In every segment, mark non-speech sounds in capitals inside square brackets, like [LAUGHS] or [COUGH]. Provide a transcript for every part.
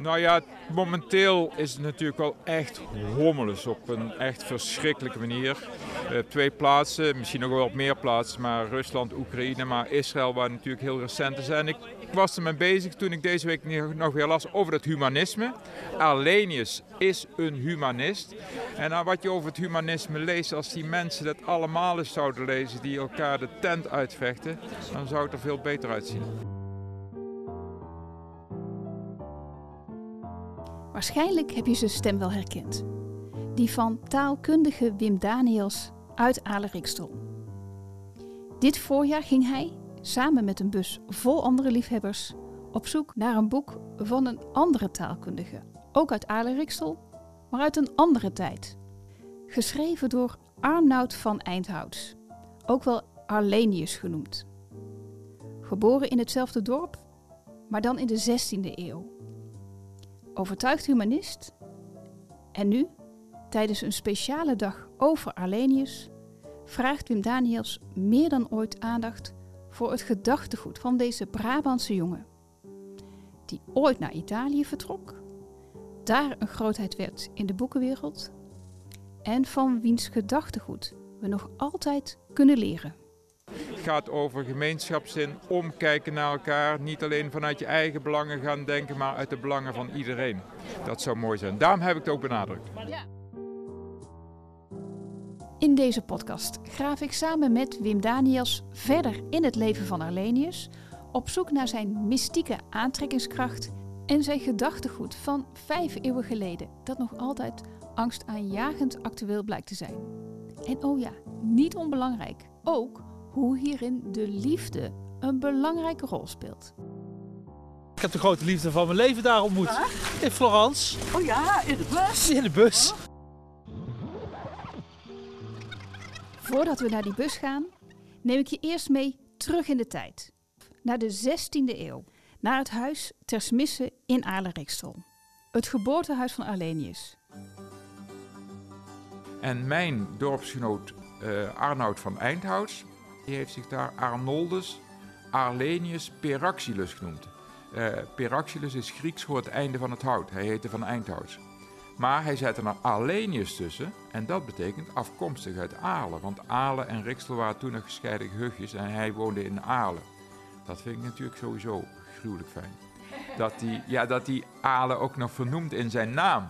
Nou ja, momenteel is het natuurlijk wel echt hommeles op een echt verschrikkelijke manier. Uh, twee plaatsen, misschien nog wel op meer plaatsen, maar Rusland, Oekraïne, maar Israël waar natuurlijk heel recent is. En ik, ik was er mee bezig toen ik deze week nog weer las over het humanisme. Arlenius is een humanist. En nou, wat je over het humanisme leest, als die mensen dat allemaal eens zouden lezen die elkaar de tent uitvechten, dan zou het er veel beter uitzien. Waarschijnlijk heb je zijn stem wel herkend. Die van taalkundige Wim Daniels uit Alerikstel. Dit voorjaar ging hij, samen met een bus vol andere liefhebbers, op zoek naar een boek van een andere taalkundige. Ook uit Alerikstel, maar uit een andere tijd. Geschreven door Arnoud van Eindhouts, ook wel Arlenius genoemd. Geboren in hetzelfde dorp, maar dan in de 16e eeuw overtuigd humanist. En nu, tijdens een speciale dag over Arlenius, vraagt Wim Daniels meer dan ooit aandacht voor het gedachtegoed van deze Brabantse jongen. Die ooit naar Italië vertrok, daar een grootheid werd in de boekenwereld en van wiens gedachtegoed we nog altijd kunnen leren. Gaat over gemeenschapszin, omkijken naar elkaar. Niet alleen vanuit je eigen belangen gaan denken, maar uit de belangen van iedereen. Dat zou mooi zijn. Daarom heb ik het ook benadrukt. In deze podcast graaf ik samen met Wim Daniels verder in het leven van Arlenius, op zoek naar zijn mystieke aantrekkingskracht en zijn gedachtegoed van vijf eeuwen geleden, dat nog altijd angstaanjagend actueel blijkt te zijn. En oh ja, niet onbelangrijk, ook hoe hierin de liefde een belangrijke rol speelt. Ik heb de grote liefde van mijn leven daar ontmoet. In Florence. Oh ja, in de bus. In de bus. Voordat we naar die bus gaan, neem ik je eerst mee terug in de tijd. Naar de 16e eeuw. Naar het huis ter Smisse in Aarle-Riksel. Het geboortehuis van Arlenius. En mijn dorpsgenoot uh, Arnoud van Eindhouts die heeft zich daar Arnoldus Arlenius Peraxilus genoemd. Uh, Peraxilus is Grieks voor het einde van het hout. Hij heette van Eindhout. Maar hij zette er Arlenius tussen en dat betekent afkomstig uit Aalen. Want Aalen en Riksel waren toen nog gescheiden gehuchtjes en hij woonde in Aalen. Dat vind ik natuurlijk sowieso gruwelijk fijn. Dat die, ja, dat die Aalen ook nog vernoemt in zijn naam.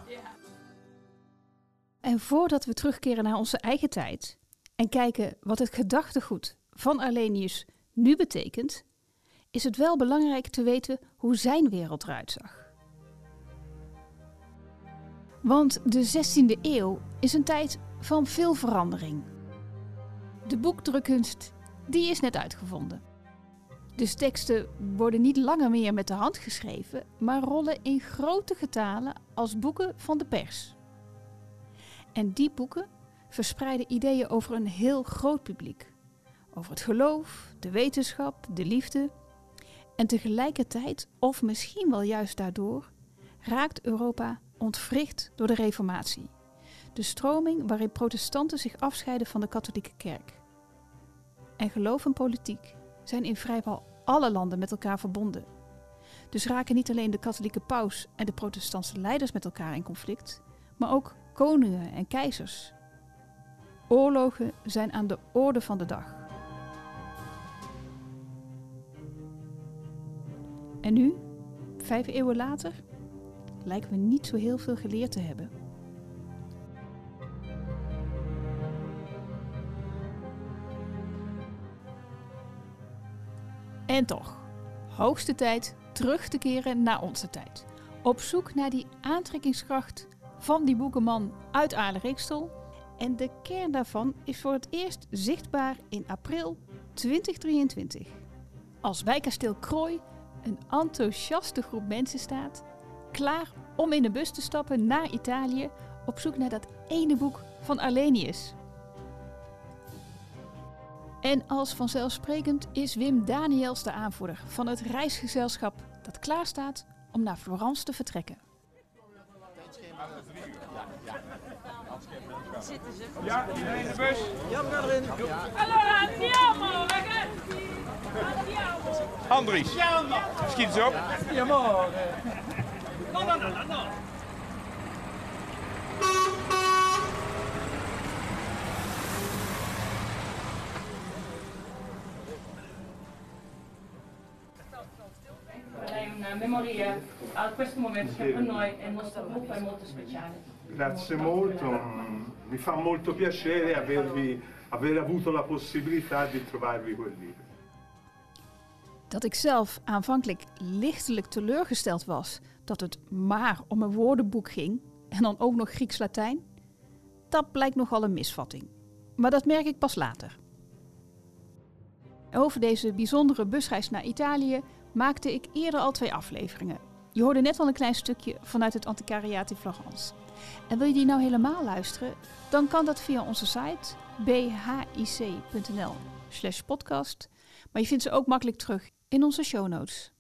En voordat we terugkeren naar onze eigen tijd en kijken wat het gedachtegoed van Arlenius nu betekent, is het wel belangrijk te weten hoe zijn wereld eruit zag. Want de 16e eeuw is een tijd van veel verandering. De boekdrukkunst die is net uitgevonden. Dus teksten worden niet langer meer met de hand geschreven, maar rollen in grote getalen als boeken van de pers. En die boeken verspreiden ideeën over een heel groot publiek over het geloof, de wetenschap, de liefde. En tegelijkertijd, of misschien wel juist daardoor, raakt Europa ontwricht door de Reformatie. De stroming waarin protestanten zich afscheiden van de katholieke kerk. En geloof en politiek zijn in vrijwel alle landen met elkaar verbonden. Dus raken niet alleen de katholieke paus en de protestantse leiders met elkaar in conflict, maar ook koningen en keizers. Oorlogen zijn aan de orde van de dag. En nu, vijf eeuwen later, lijken we niet zo heel veel geleerd te hebben. En toch, hoogste tijd terug te keren naar onze tijd. Op zoek naar die aantrekkingskracht van die boekenman uit Aarle-Rikstel. En de kern daarvan is voor het eerst zichtbaar in april 2023. Als bij kasteel Krooi een enthousiaste groep mensen staat, klaar om in de bus te stappen naar Italië op zoek naar dat ene boek van Arlenius. En als vanzelfsprekend is Wim Daniels de aanvoerder van het reisgezelschap dat klaar staat om naar Florence te vertrekken. Zitten ze? Ja, iedereen in de bus. Ja, we gaan erin. Allora andiamo, ragazzi! Andries, schiet eens op. Ja, maar. Lei una memoria a questo momento che per noi è il nostro gruppo è molto speciale. Grazie molto, mi fa molto piacere avervi, aver avuto la possibilità di trovarvi libro. Dat ik zelf aanvankelijk lichtelijk teleurgesteld was dat het maar om een woordenboek ging en dan ook nog Grieks-Latijn, dat blijkt nogal een misvatting. Maar dat merk ik pas later. Over deze bijzondere busreis naar Italië maakte ik eerder al twee afleveringen. Je hoorde net al een klein stukje vanuit het antiquariaat in Florence. En wil je die nou helemaal luisteren? Dan kan dat via onze site bhic.nl slash podcast. Maar je vindt ze ook makkelijk terug in onze show notes.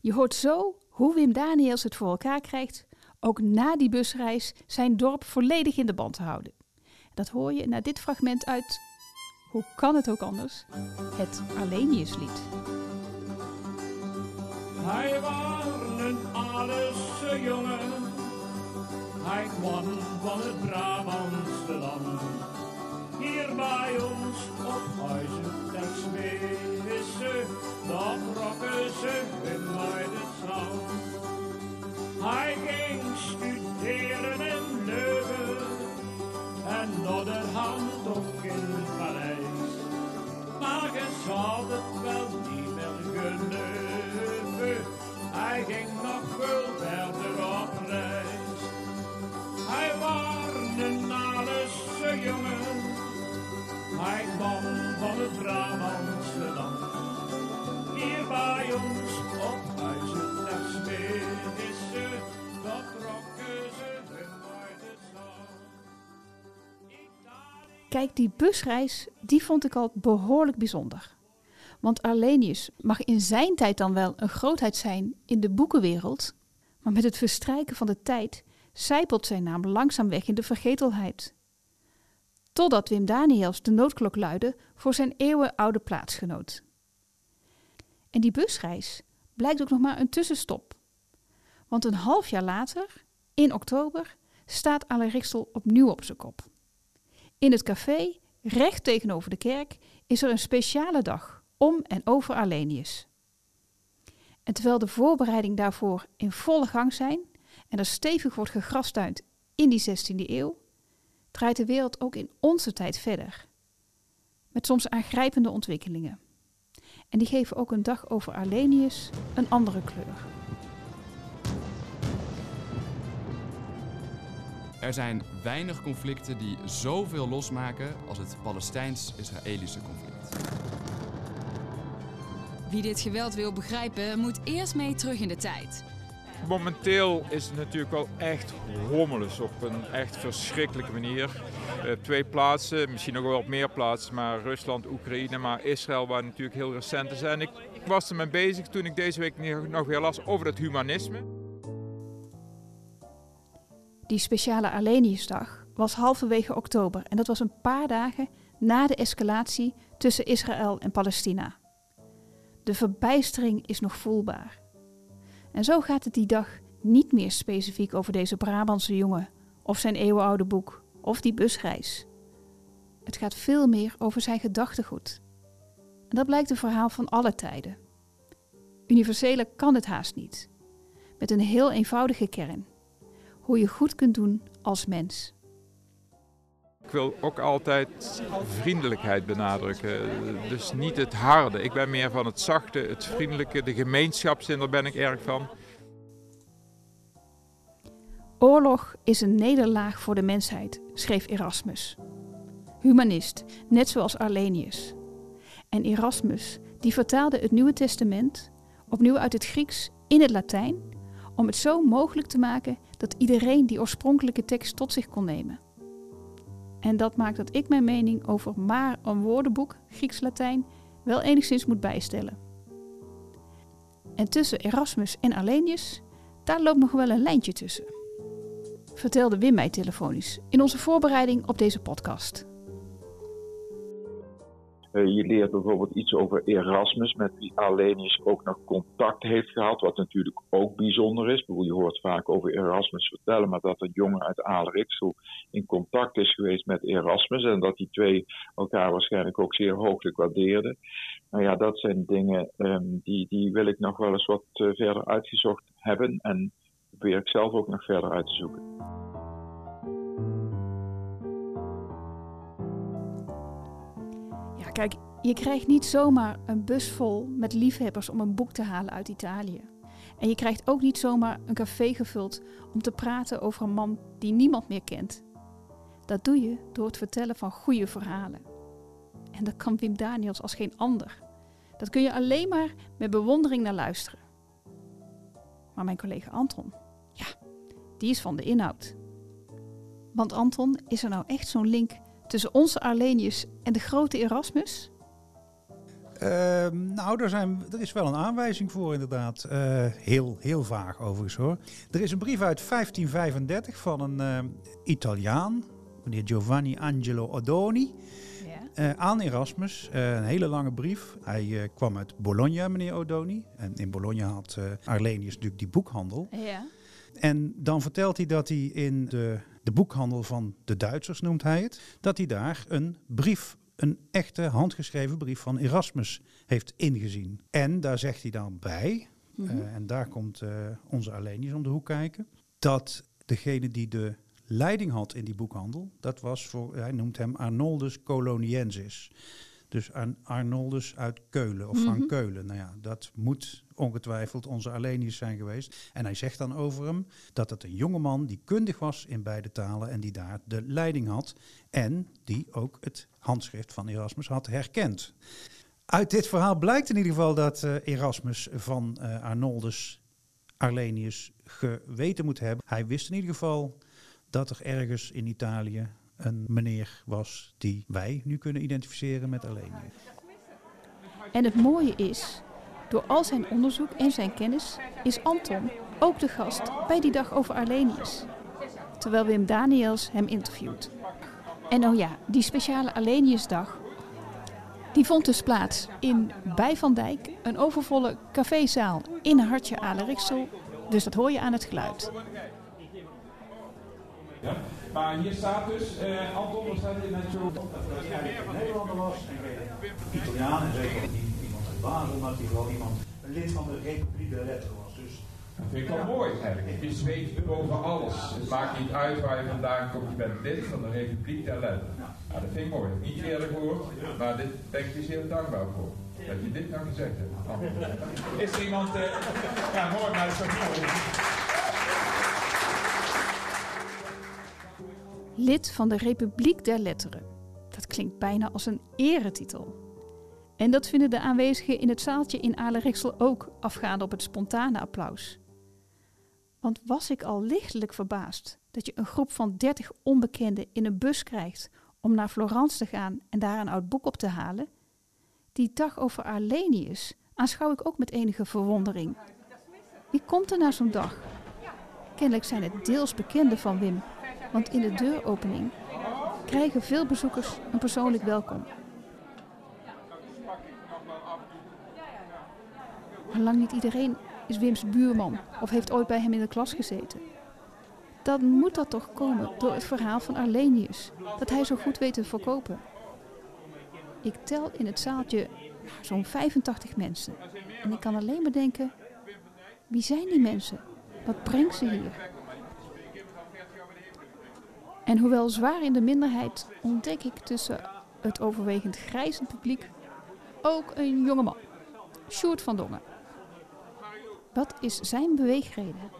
Je hoort zo hoe Wim Daniels het voor elkaar krijgt ook na die busreis zijn dorp volledig in de band te houden. Dat hoor je na dit fragment uit Hoe kan het ook anders? Het Arleniuslied. Hij was een Aarse jongen. Hij kwam van het Brabantse land. Hier bij ons op huizen ter Smisse, dat rokken ze in zand. Hij ging studeren in Leuven en Nodderhand ook in Parijs. Maar je het wel niet meer geloven. Hij ging nog veel verder op reis. Hij was een jongen. Hij van het Brabantse. Hier bij ons op huizen Smisse, dat rokken ze hun. Kijk, die busreis, die vond ik al behoorlijk bijzonder. Want Arlenius mag in zijn tijd dan wel een grootheid zijn in de boekenwereld, maar met het verstrijken van de tijd zijpelt zijn naam langzaam weg in de vergetelheid. Totdat Wim Daniels de noodklok luidde voor zijn eeuwenoude plaatsgenoot. En die busreis blijkt ook nog maar een tussenstop. Want een half jaar later, in oktober, staat Alain opnieuw op zijn kop. In het café, recht tegenover de kerk, is er een speciale dag om en over Arlenius. En terwijl de voorbereidingen daarvoor in volle gang zijn en er stevig wordt gegrastuind in die 16e eeuw, draait de wereld ook in onze tijd verder. Met soms aangrijpende ontwikkelingen. En die geven ook een dag over Arlenius een andere kleur. Er zijn weinig conflicten die zoveel losmaken als het Palestijns-Israëlische conflict. Wie dit geweld wil begrijpen, moet eerst mee terug in de tijd. Momenteel is het natuurlijk wel echt hommeles op een echt verschrikkelijke manier. Eh, twee plaatsen, misschien nog wel op meer plaatsen, maar Rusland, Oekraïne, maar Israël waar natuurlijk heel recent is. En ik was ermee bezig toen ik deze week nog weer las over het humanisme. Die speciale Arleniusdag was halverwege oktober en dat was een paar dagen na de escalatie tussen Israël en Palestina. De verbijstering is nog voelbaar. En zo gaat het die dag niet meer specifiek over deze Brabantse jongen of zijn eeuwenoude boek of die busreis. Het gaat veel meer over zijn gedachtegoed. En dat blijkt een verhaal van alle tijden. Universeler kan het haast niet. Met een heel eenvoudige kern. Hoe je goed kunt doen als mens. Ik wil ook altijd vriendelijkheid benadrukken. Dus niet het harde. Ik ben meer van het zachte, het vriendelijke, de gemeenschapszin, daar ben ik erg van. Oorlog is een nederlaag voor de mensheid, schreef Erasmus. Humanist, net zoals Arlenius. En Erasmus, die vertaalde het Nieuwe Testament opnieuw uit het Grieks in het Latijn, om het zo mogelijk te maken dat iedereen die oorspronkelijke tekst tot zich kon nemen. En dat maakt dat ik mijn mening over maar een woordenboek Grieks-Latijn wel enigszins moet bijstellen. En tussen Erasmus en Arlenius, daar loopt nog wel een lijntje tussen. Vertelde Wim mij telefonisch in onze voorbereiding op deze podcast. Eh, je leert bijvoorbeeld iets over Erasmus, met wie Arlenius ook nog contact heeft gehad, wat natuurlijk ook bijzonder is. Je hoort vaak over Erasmus vertellen, maar dat een jongen uit Aalriksel in contact is geweest met Erasmus en dat die twee elkaar waarschijnlijk ook zeer hooglijk waardeerden. Nou ja, dat zijn dingen ehm, die, die wil ik nog wel eens wat eh, verder uitgezocht hebben en probeer ik zelf ook nog verder uit te zoeken. Kijk, je krijgt niet zomaar een bus vol met liefhebbers om een boek te halen uit Italië. En je krijgt ook niet zomaar een café gevuld om te praten over een man die niemand meer kent. Dat doe je door het vertellen van goede verhalen. En dat kan Wim Daniels als geen ander. Dat kun je alleen maar met bewondering naar luisteren. Maar mijn collega Anton, ja, die is van de inhoud. Want Anton, is er nou echt zo'n link tussen onze Arlenius en de grote Erasmus? Ehm, nou, er, zijn, er is wel een aanwijzing voor inderdaad. Uh, heel, heel vaag overigens hoor. Er is een brief uit 1535 van een uh, Italiaan, meneer Giovanni Angelo Odoni. Uh, aan Erasmus, een hele lange brief. Hij kwam uit Bologna, meneer Odoni. En in Bologna had Arlenius natuurlijk die boekhandel. Ja. En dan vertelt hij dat hij in de, de boekhandel van de Duitsers, noemt hij het, dat hij daar een brief een echte handgeschreven brief van Erasmus heeft ingezien. En daar zegt hij dan bij, mm -hmm. uh, en daar komt uh, onze Arlenius om de hoek kijken, dat degene die de leiding had in die boekhandel, dat was voor, hij noemt hem Arnoldus Coloniensis. Dus Arnoldus uit Keulen of mm -hmm. van Keulen. Nou ja, dat moet ongetwijfeld onze Arlenius zijn geweest. En hij zegt dan over hem dat het een jongeman die kundig was in beide talen en die daar de leiding had. En die ook het handschrift van Erasmus had herkend. Uit dit verhaal blijkt in ieder geval dat uh, Erasmus van uh, Arnoldus Arlenius geweten moet hebben. Hij wist in ieder geval dat er ergens in Italië een meneer was die wij nu kunnen identificeren met Arlenius. En het mooie is, door al zijn onderzoek en zijn kennis is Anton ook de gast bij die dag over Arlenius. Terwijl Wim Daniels hem interviewt. En oh ja, die speciale Arleniusdag, die vond dus plaats in Bij van Dijk, een overvolle cafézaal in Hartje Aleriksel. Dus dat hoor je aan het geluid. Ja, maar hier staat dus, uh, Anton, er staat net zo... Dat een Nederlander was, en Italiaan en zeker niet iemand uit Basel, maar die wel iemand, een lid van de Republiek der Letteren was. Dus dat vind ik wel mooi eigenlijk. Je zweeft boven alles. Het maakt niet uit waar je vandaan komt. Je bent lid van de Republiek der Letteren. Nou, dat vind ik mooi. Niet eerder gehoord, maar dit ben ik dus heel dankbaar voor. Dat je dit nou gezegd hebt. Is iemand... Uh... Ja, mooi, maar dat is ook mooi. Lid van de Republiek der Letteren. Dat klinkt bijna als een eretitel. En dat vinden de aanwezigen in het zaaltje in Aleriksel ook, afgaande op het spontane applaus. Want was ik al lichtelijk verbaasd dat je een groep van dertig onbekenden in een bus krijgt om naar Florence te gaan en daar een oud boek op te halen? Die dag over Arlenius aanschouw ik ook met enige verwondering. Wie komt er naar zo'n dag? Kennelijk zijn het deels bekenden van Wim, want in de deuropening krijgen veel bezoekers een persoonlijk welkom. Maar lang niet iedereen is Wims buurman of heeft ooit bij hem in de klas gezeten. Dan moet dat toch komen door het verhaal van Arlenius, dat hij zo goed weet te verkopen. Ik tel in het zaaltje zo'n 85 mensen. En ik kan alleen maar denken, wie zijn die mensen? Wat brengt ze hier? En hoewel zwaar in de minderheid ontdek ik tussen het overwegend grijzend publiek ook een jonge man, Sjoerd van Dongen. Wat is zijn beweegreden?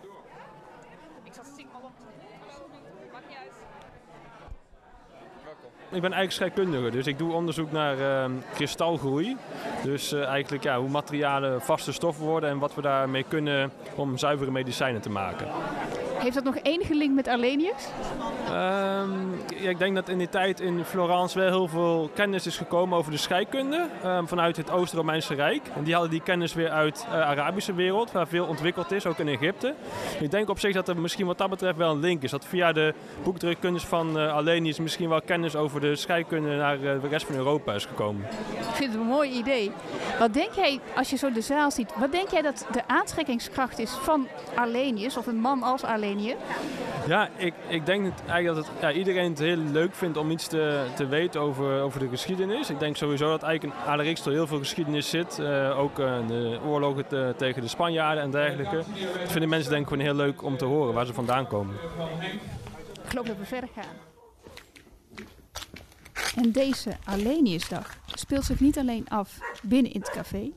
Ik ben eigenlijk scheikundige, dus ik doe onderzoek naar uh, kristalgroei. Dus uh, eigenlijk ja, hoe materialen vaste stoffen worden en wat we daarmee kunnen om zuivere medicijnen te maken. Heeft dat nog enige link met Arlenius? Ehm, ja, ik denk dat in die tijd in Florence wel heel veel kennis is gekomen over de scheikunde ehm, vanuit het Oost-Romeinse Rijk. En die hadden die kennis weer uit de Arabische wereld, waar veel ontwikkeld is, ook in Egypte. Ik denk op zich dat er misschien wat dat betreft wel een link is. Dat via de boekdrukkunst van uh, Arlenius misschien wel kennis over de scheikunde naar uh, de rest van Europa is gekomen. Ik vind het een mooi idee. Wat denk jij, als je zo de zaal ziet, wat denk jij dat de aantrekkingskracht is van Arlenius of een man als Arlenius? Ja, ik, ik denk dat, eigenlijk dat het, ja, iedereen het heel leuk vindt om iets te, te weten over, over de geschiedenis. Ik denk sowieso dat eigenlijk in Alarixtel heel veel geschiedenis zit. Uh, ook uh, de oorlogen te, tegen de Spanjaarden en dergelijke. Dat vinden mensen denk ik gewoon heel leuk om te horen waar ze vandaan komen. Ik geloof dat we verder gaan. En deze Arleniusdag speelt zich niet alleen af binnen in het café.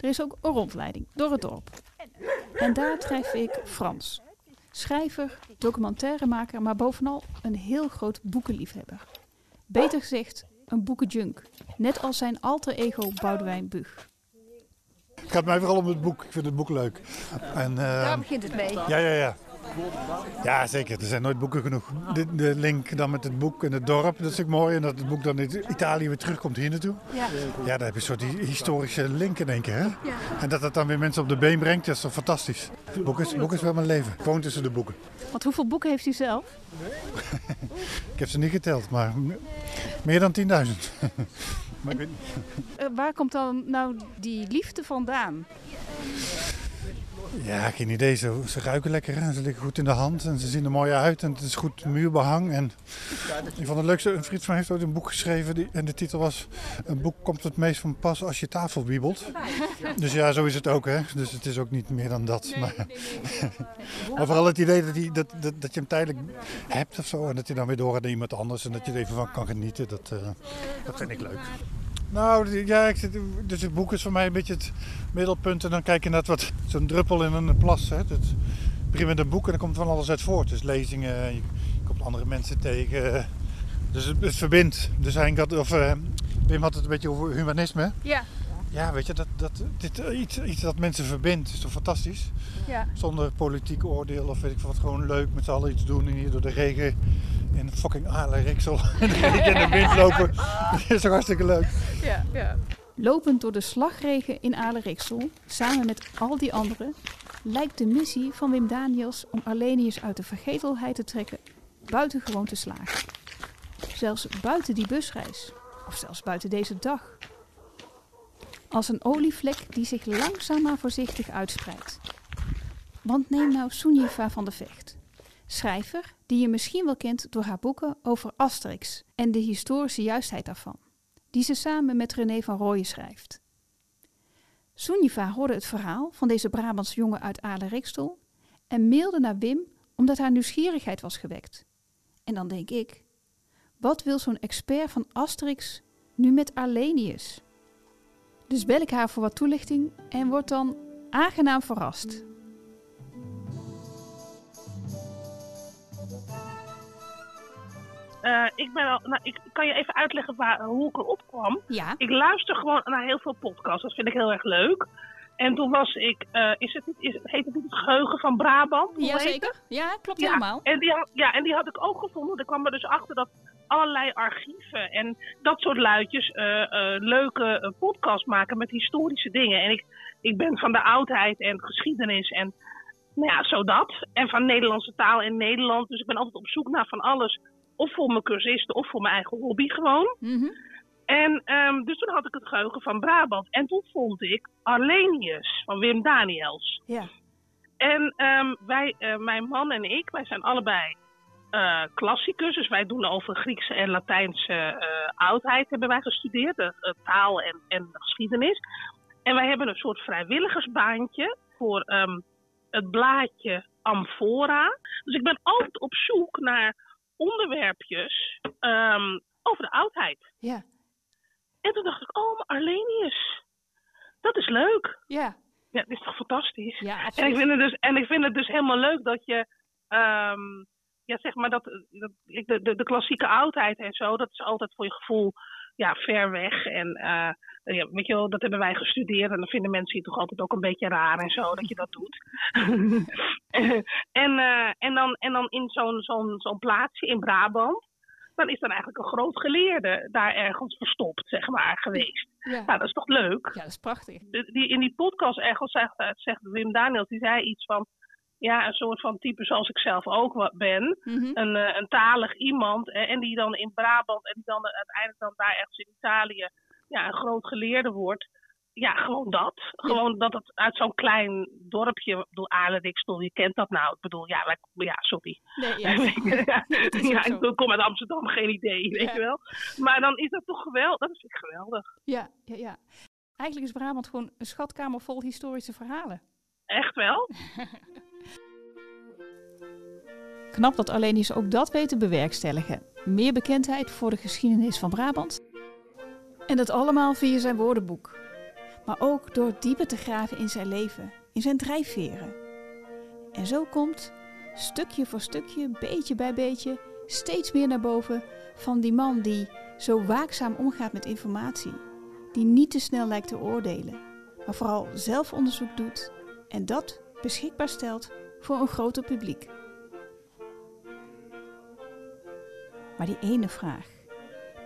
Er is ook een rondleiding door het dorp. En daar tref ik Frans. Schrijver, documentairemaker, maar bovenal een heel groot boekenliefhebber. Beter gezegd, een boekenjunk. Net als zijn alter ego Boudewijn Bug. Het gaat mij vooral om het boek. Ik vind het boek leuk. En, uh, Daar begint het mee. Ja, ja, ja. Ja, zeker. Er zijn nooit boeken genoeg. De, de, link dan met het boek en het dorp, dat is ook mooi. En dat het boek dan in Italië weer terugkomt hier naartoe. Ja, ja daar heb je een soort historische link in één keer. Hè? Ja. En dat dat dan weer mensen op de been brengt, dat is toch fantastisch. Het boek is, boek is wel mijn leven. Gewoon tussen de boeken. Want hoeveel boeken heeft u zelf? [LAUGHS] ik heb ze niet geteld, maar meer dan 10.000. uh, [LAUGHS] waar komt dan nou die liefde vandaan? Ja, geen idee. Ze, ze ruiken lekker en ze liggen goed in de hand en ze zien er mooi uit en het is goed muurbehang. En ik vond het leukste, een vriend van mij heeft ooit een boek geschreven die, en de titel was Een boek komt het meest van pas als je tafel wiebelt. Dus ja, zo is het ook hè. Dus het is ook niet meer dan dat. Maar, [LAUGHS] maar vooral het idee dat, die, dat, dat, dat je hem tijdelijk hebt of zo en dat je dan weer doorgaat naar iemand anders en dat je er even van kan genieten. Dat, uh, dat vind ik leuk. Nou, ja, ik dus het boek is voor mij een beetje het middelpunt. En dan kijk je naar wat zo'n druppel in een plas. Hè. Het begint met een boek en dan komt van alles uit voort. Dus lezingen, je komt andere mensen tegen. Dus het, verbindt. Dus had, of, uh, Wim had het een beetje over humanisme. Ja. Ja, weet je, dat, dat, dit, iets, iets dat mensen verbindt is toch fantastisch? Ja. Zonder politiek oordeel of weet ik wat, gewoon leuk met z'n allen iets doen en hier door de regen in fucking Riksel in [LAUGHS] de regen en de wind lopen. Dat [LAUGHS] is toch hartstikke leuk? Ja, ja. Lopend door de slagregen in Riksel, samen met al die anderen, lijkt de missie van Wim Daniels om Arlenius uit de vergetelheid te trekken buitengewoon te slagen. Zelfs buiten die busreis, of zelfs buiten deze dag. Als een olievlek die zich langzaam maar voorzichtig uitspreidt. Want neem nou Sunjiva van de Vecht, schrijver die je misschien wel kent door haar boeken over Asterix en de historische juistheid daarvan, die ze samen met René van Rooyen schrijft. Sunjiva hoorde het verhaal van deze Brabants jongen uit Aale-Rikstel en mailde naar Wim omdat haar nieuwsgierigheid was gewekt. En dan denk ik, wat wil zo'n expert van Asterix nu met Arlenius? Dus bel ik haar voor wat toelichting en word dan aangenaam verrast. Uh, ik, ben al, nou, ik kan je even uitleggen waar, hoe ik erop kwam. Ja. Ik luister gewoon naar heel veel podcasts. Dat vind ik heel erg leuk. En toen was ik, uh, is het niet, is, heet het niet het geheugen van Brabant? Jazeker. Ja, klopt ja, helemaal. En die, ja, en die had ik ook gevonden. Er kwam er dus achter dat allerlei archieven en dat soort luidjes uh, leuke podcasts maken met historische dingen. En ik, ik ben van de oudheid en geschiedenis en nou ja, zo dat. En van Nederlandse taal in Nederland. Dus ik ben altijd op zoek naar van alles of voor mijn cursisten of voor mijn eigen hobby gewoon. Mhm. En um, dus toen had ik het geheugen van Brabant. En toen vond ik Arlenius van Wim Daniels. Ja. En um, wij, uh, mijn man en ik, wij zijn allebei uh, klassicus. Dus wij doen over Griekse en Latijnse uh, oudheid hebben wij gestudeerd. De, taal en, en geschiedenis. En wij hebben een soort vrijwilligersbaantje voor um, het blaadje Amphora. Dus ik ben altijd op zoek naar onderwerpjes um, over de oudheid. Ja. En toen dacht ik, oh, maar Arlenius. Dat is leuk. Ja. Ja, dat is toch fantastisch? Ja, en, ik vind het dus, en ik vind het dus helemaal leuk dat je, um, ja, zeg maar, dat, dat de, de, de klassieke oudheid en zo, dat is altijd voor je gevoel ja, ver weg. En uh, ja, weet je wel, dat hebben wij gestudeerd. En dan vinden mensen je toch altijd ook een beetje raar en zo dat je dat doet. [LAUGHS] en, eh, en, dan, en dan in zo'n zo'n zo'n plaatsje in Brabant, dan is dan eigenlijk een groot geleerde daar ergens verstopt, zeg maar, geweest. Ja. Nou, dat is toch leuk? Ja, dat is prachtig. De- Die, in die podcast ergens zegt, eh, zegt Wim Daniels, die zei iets van, ja, een soort van type zoals ik zelf ook ben. Mhm. Een, eh, een talig iemand eh, en die dan in Brabant en die dan uiteindelijk dan daar ergens in Italië ja, een groot geleerde wordt. Ja, gewoon dat. Gewoon dat het uit zo'n klein dorpje, ik bedoel, je kent dat nou. Ik bedoel, ja, wij- ja sorry. Nee, ja. [LAUGHS] ja, ik [LAUGHS] bedoel, kom uit Amsterdam, geen idee, weet je wel. Maar dan is dat toch geweldig, dat vind ik geweldig. Ja, ja, ja. Eigenlijk is Brabant gewoon een schatkamer vol historische verhalen. Echt wel? [LAUGHS] Knap dat Allenius ook dat weet te bewerkstelligen. Meer bekendheid voor de geschiedenis van Brabant. En dat allemaal via zijn woordenboek. Maar ook door dieper te graven in zijn leven, in zijn drijfveren. En zo komt, stukje voor stukje, beetje bij beetje, steeds meer naar boven van die man die zo waakzaam omgaat met informatie. Die niet te snel lijkt te oordelen, maar vooral zelf onderzoek doet en dat beschikbaar stelt voor een groter publiek. Maar die ene vraag,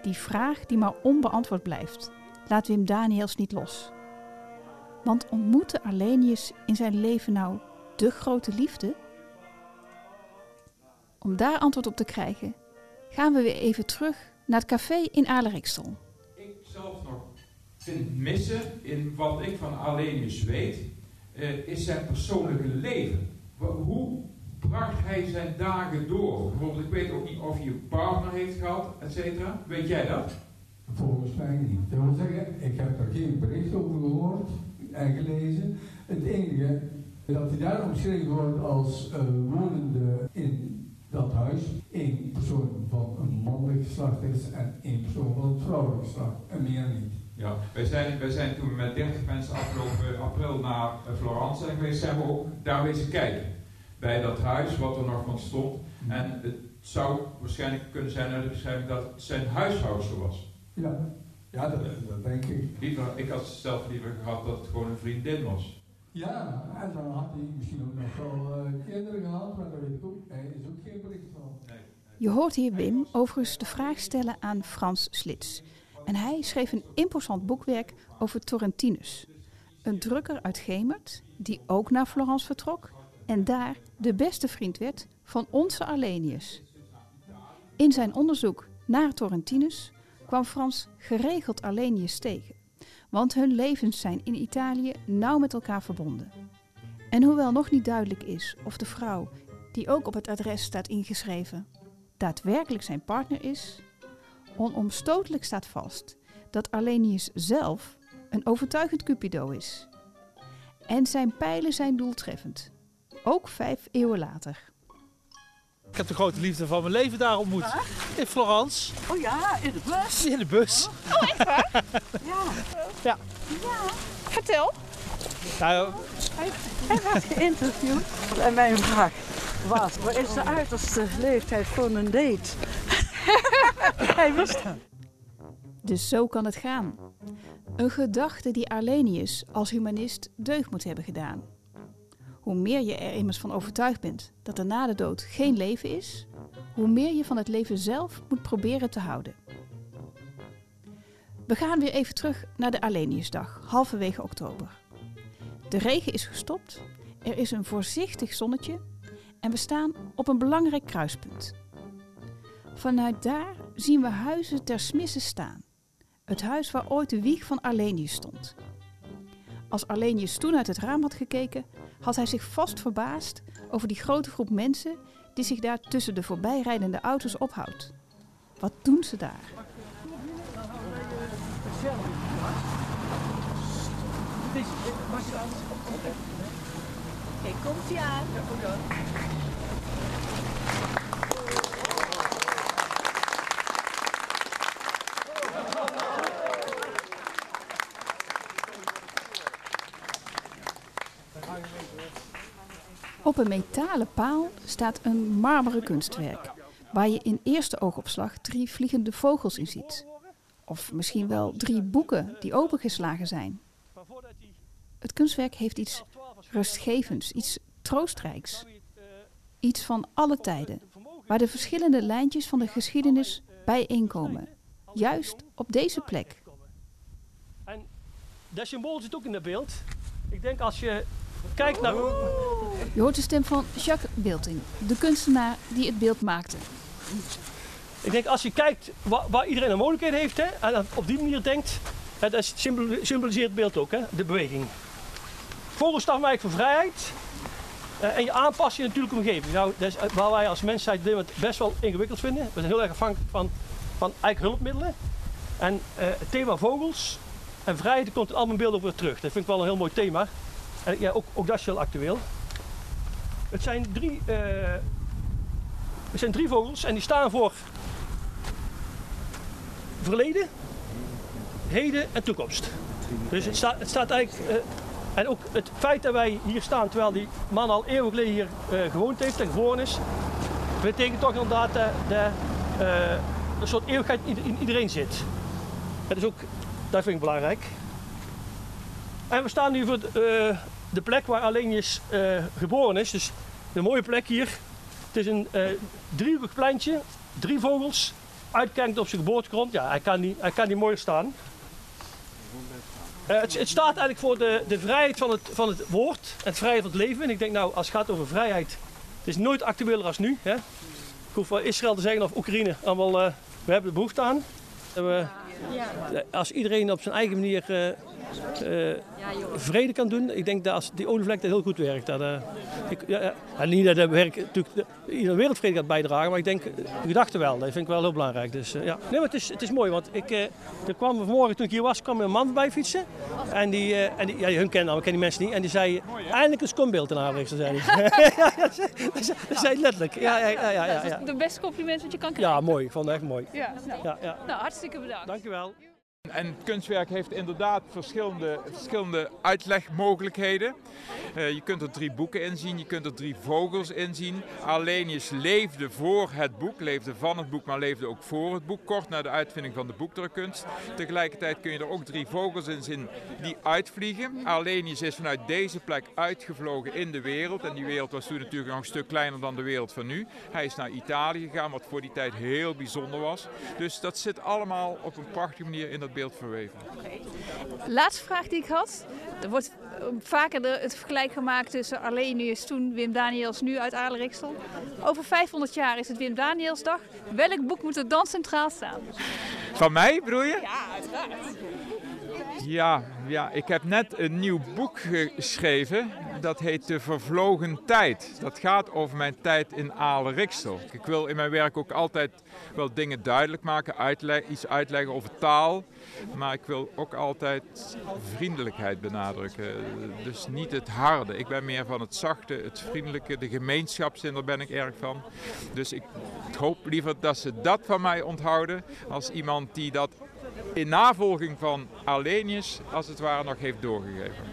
die vraag die maar onbeantwoord blijft, laat Wim Daniels niet los. Want ontmoette Arlenius in zijn leven nou de grote liefde? Om daar antwoord op te krijgen, gaan we weer even terug naar het café in Alerikstel. Ik zelf nog vind missen in wat ik van Arlenius weet, eh, is zijn persoonlijke leven. Hoe bracht hij zijn dagen door? Bijvoorbeeld, ik weet ook niet of hij een partner heeft gehad, et cetera. Weet jij dat? Volgens mij niet. Dat wil zeggen, ik heb er geen bericht over gehoord en gelezen. Het enige dat hij daar omschreven wordt als eh, wonende in dat huis, één persoon van een mannelijk geslacht is en één persoon van het vrouwelijk geslacht en meer niet. Ja, wij zijn, wij zijn toen met 30 mensen afgelopen april naar eh, Florence zijn geweest, zijn we ook daar wezen kijken. Bij dat huis, wat er nog van stond. En het zou waarschijnlijk kunnen zijn uit de beschrijving dat het zijn huishoudster was. Ja, ja dat, dat denk ik. Liever, ik had zelf liever gehad dat het gewoon een vriendin was. Ja, en dan had hij misschien ook nog wel eh, kinderen gehad, maar daar weet ik ook, er is ook geen bericht van. Je hoort hier Wim overigens de vraag stellen aan Frans Slits. En hij schreef een imposant boekwerk over Torrentinus. Een drukker uit Gemert, die ook naar Florence vertrok en daar de beste vriend werd van onze Arlenius. In zijn onderzoek naar Torrentinus kwam Frans geregeld Arlenius tegen, want hun levens zijn in Italië nauw met elkaar verbonden. En hoewel nog niet duidelijk is of de vrouw, die ook op het adres staat ingeschreven, daadwerkelijk zijn partner is, onomstotelijk staat vast dat Arlenius zelf een overtuigend Cupido is. En zijn pijlen zijn doeltreffend, ook vijf eeuwen later. Ik heb de grote liefde van mijn leven daar ontmoet. In Florence. Oh ja, in de bus. In de bus. Oh, echt waar? Ja. Ja. Ja. Vertel. Nou, Hij, hij werd geïnterviewd. En mijn vraag was, wat is de uiterste leeftijd voor een date? [LAUGHS] hij wist het. Dus zo kan het gaan. Een gedachte die Arlenius als humanist deugd moet hebben gedaan. Hoe meer je er immers van overtuigd bent dat er na de dood geen leven is, hoe meer je van het leven zelf moet proberen te houden. We gaan weer even terug naar de Arleniusdag, halverwege oktober. De regen is gestopt, er is een voorzichtig zonnetje en we staan op een belangrijk kruispunt. Vanuit daar zien we huizen ter smisse staan. Het huis waar ooit de wieg van Arlenius stond. Als Arlenius toen uit het raam had gekeken, had hij zich vast verbaasd over die grote groep mensen die zich daar tussen de voorbijrijdende auto's ophoudt. Wat doen ze daar? Komt hij aan. Op een metalen paal staat een marmeren kunstwerk, waar je in eerste oogopslag drie vliegende vogels in ziet. Of misschien wel drie boeken die opengeslagen zijn. Het kunstwerk heeft iets rustgevends, iets troostrijks. Iets van alle tijden, waar de verschillende lijntjes van de geschiedenis bijeenkomen. Juist op deze plek. En dat symbool zit ook in het beeld. Ik denk als je kijkt naar... Je hoort de stem van Jacques Beelting, de kunstenaar die het beeld maakte. Ik denk als je kijkt waar, waar iedereen een mogelijkheid heeft hè, en op die manier denkt, hè, dat symbol- symboliseert het beeld ook, hè, de beweging. Vogels staan wij voor vrijheid eh, en je aanpast je natuurlijk omgeving. Nou, dat is eh, waar wij als mensheid dit moment best wel ingewikkeld vinden. We zijn heel erg afhankelijk van, van eigen hulpmiddelen. En eh, het thema vogels en vrijheid komt in al mijn beelden weer terug. Dat vind ik wel een heel mooi thema. Ja, ook, ook dat is heel actueel. Het zijn drie, het zijn drie vogels en die staan voor verleden, heden en toekomst. Dus het staat, het staat eigenlijk. eh, en ook het feit dat wij hier staan terwijl die man al eeuwen geleden hier eh, gewoond heeft en geboren is, betekent toch inderdaad dat, eh, een soort eeuwigheid in, in iedereen zit. Dat is ook, dat vind ik belangrijk. En we staan nu voor de, de plek waar Alenius eh geboren is. Dus een mooie plek hier. Het is een eh driehoekig pleintje, drie vogels, uitkijkend op zijn geboortegrond. Ja, hij kan niet, hij kan niet mooier staan. Eh, het, het staat eigenlijk voor de, de vrijheid van het, van het woord en het vrijheid van het leven. En ik denk nou, als het gaat over vrijheid, het is nooit actueler als nu. Hè? Ik hoef wel Israël te zeggen of Oekraïne, allemaal, we hebben er behoefte aan. We, als iedereen op zijn eigen manier eh, eh, vrede kan doen, ik denk dat als die olievlek dat heel goed werkt. Dat, eh, ik, ja, ja, en niet dat dat werk natuurlijk de, iedere wereldvrede gaat bijdragen, maar ik denk de gedachte wel. Dat vind ik wel heel belangrijk. Dus, eh, ja. Nee, maar het is, het is mooi, want ik, eh, er kwam vanmorgen toen ik hier was, kwam een man voorbij fietsen. En die, eh, en die ja, hun kennen, ik ken die mensen niet. En die zei, eindelijk een skombeeld in zei [LAUGHS] ja, dat zei- dat zei- dat letterlijk. Ja, ja, ja, ja, ja, ja. De beste compliment wat je kan krijgen. Ja, mooi. Ik vond het echt mooi. Ja, nou, Ja, ja. nou hartstikke bedankt. Dankjewel. En kunstwerk heeft inderdaad verschillende, verschillende uitlegmogelijkheden. Eh, je kunt er drie boeken in zien, je kunt er drie vogels in zien. Arlenius leefde voor het boek, leefde van het boek, maar leefde ook voor het boek, kort na de uitvinding van de boekdrukkunst. Tegelijkertijd kun je er ook drie vogels in zien die uitvliegen. Arlenius is vanuit deze plek uitgevlogen in de wereld. En die wereld was toen natuurlijk nog een stuk kleiner dan de wereld van nu. Hij is naar Italië gegaan, wat voor die tijd heel bijzonder was. Dus dat zit allemaal op een prachtige manier in dat beeld verweven. Laatste vraag die ik had. Er wordt eh, vaker het vergelijk gemaakt tussen Arlenius toen, Wim Daniels nu uit Adelriksel. Over 500 jaar is het Wim Danielsdag. Welk boek moet er dan centraal staan? Van mij bedoel je? Ja, uiteraard. Ja, ja, ik heb net een nieuw boek geschreven. Dat heet De Vervlogen Tijd. Dat gaat over mijn tijd in Aale-Riksel. Ik wil in mijn werk ook altijd wel dingen duidelijk maken, uitle- iets uitleggen over taal. Maar ik wil ook altijd vriendelijkheid benadrukken. Dus niet het harde. Ik ben meer van het zachte, het vriendelijke, de gemeenschapszin, daar ben ik erg van. Dus ik hoop liever dat ze dat van mij onthouden als iemand die dat in navolging van Arlenius als het ware nog heeft doorgegeven.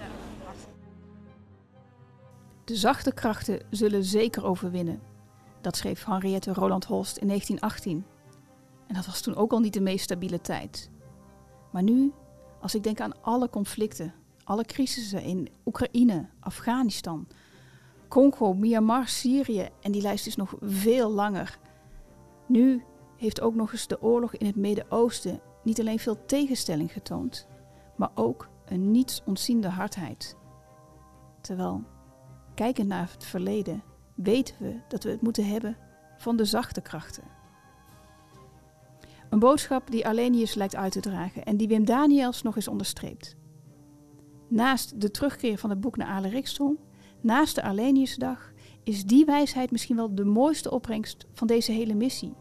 De zachte krachten zullen zeker overwinnen. Dat schreef Henriette Roland Holst in 1918. En dat was toen ook al niet de meest stabiele tijd. Maar nu, als ik denk aan alle conflicten, alle crisissen in Oekraïne, Afghanistan, Congo, Myanmar, Syrië en die lijst is nog veel langer. Nu heeft ook nog eens de oorlog in het Midden-Oosten niet alleen veel tegenstelling getoond, maar ook een niets ontziende hardheid. Terwijl Kijkend naar het verleden weten we dat we het moeten hebben van de zachte krachten. Een boodschap die Arlenius lijkt uit te dragen en die Wim Daniels nog eens onderstreept. Naast de terugkeer van het boek naar Ale Rikstrom, naast de Arleniusdag, is die wijsheid misschien wel de mooiste opbrengst van deze hele missie.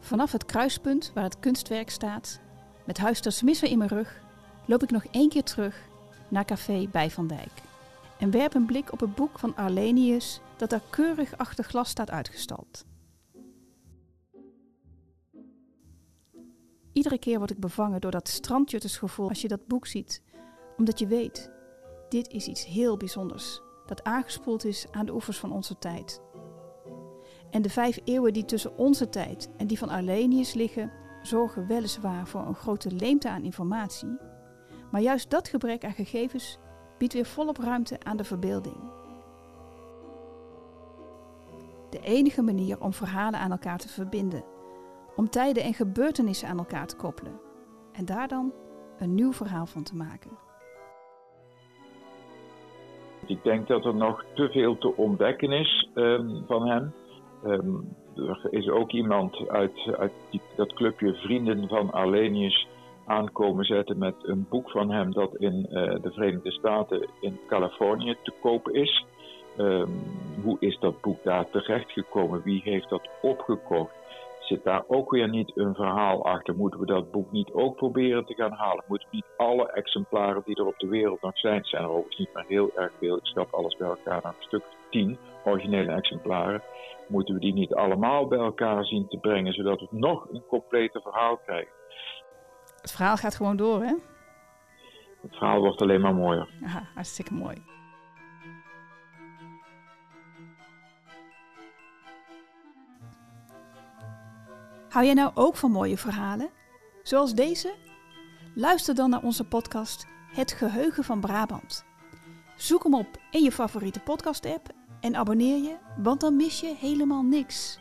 Vanaf het kruispunt waar het kunstwerk staat, met Huis ter Smisse in mijn rug, loop ik nog één keer terug naar Café Bij van Dijk en werp een blik op het boek van Arlenius dat daar keurig achter glas staat uitgestald. Iedere keer word ik bevangen door dat strandjuttersgevoel als je dat boek ziet, omdat je weet, dit is iets heel bijzonders dat aangespoeld is aan de oevers van onze tijd. En de vijf eeuwen die tussen onze tijd en die van Arlenius liggen, zorgen weliswaar voor een grote leemte aan informatie, maar juist dat gebrek aan gegevens biedt weer volop ruimte aan de verbeelding. de enige manier om verhalen aan elkaar te verbinden. Om tijden en gebeurtenissen aan elkaar te koppelen. En daar dan een nieuw verhaal van te maken. Ik denk dat er nog te veel te ontdekken is ehm, van hem. Ehm, er is ook iemand uit, uit die, dat clubje Vrienden van Arlenius aankomen zetten met een boek van hem dat in eh, de Verenigde Staten in Californië te koop is. Ehm, hoe is dat boek daar terechtgekomen? Wie heeft dat opgekocht? Zit daar ook weer niet een verhaal achter? Moeten we dat boek niet ook proberen te gaan halen? Moeten we niet alle exemplaren die er op de wereld nog zijn, zijn er overigens niet meer heel erg veel, ik schat alles bij elkaar naar een stuk tien originele exemplaren, moeten we die niet allemaal bij elkaar zien te brengen, zodat we nog een complete verhaal krijgen? Het verhaal gaat gewoon door, hè? Het verhaal wordt alleen maar mooier. Ja, hartstikke mooi. Hou jij nou ook van mooie verhalen? Zoals deze? Luister dan naar onze podcast Het Geheugen van Brabant. Zoek hem op in je favoriete podcast-app en abonneer je, want dan mis je helemaal niks.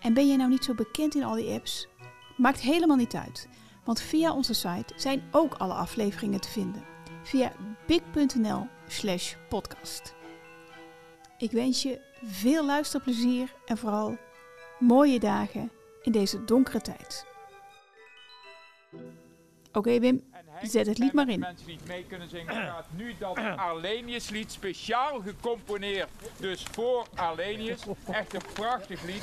En ben je nou niet zo bekend in al die apps? Maakt helemaal niet uit, want via onze site zijn ook alle afleveringen te vinden. Via big.nl/slash podcast. Ik wens je veel luisterplezier en vooral mooie dagen in deze donkere tijd. Oké Wim, zet het lied maar in. Mensen die het mee kunnen zingen, gaat nu dat [CLEARS THROAT] Arlenius-lied speciaal gecomponeerd. Dus voor Arlenius. Echt een prachtig lied.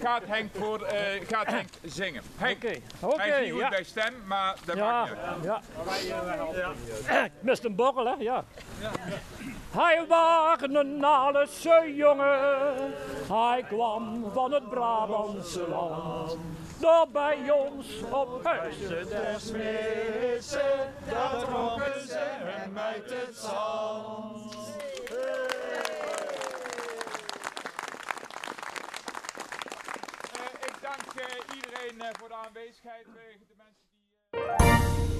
Gaat Henk, voor, eh, gaat Henk zingen. Henk, oké, hij is niet goed ja. bij stem, maar dat Ja, maakt niet uit. ja. Ik mist een borrel, hè? Ja. Hij was een Alese jongen, hij kwam van het Brabantse land. Dat bij ons op huis der dat trokken ze hem uit het zand. Eh, ik dank eh, iedereen eh, voor de aanwezigheid. de mensen die...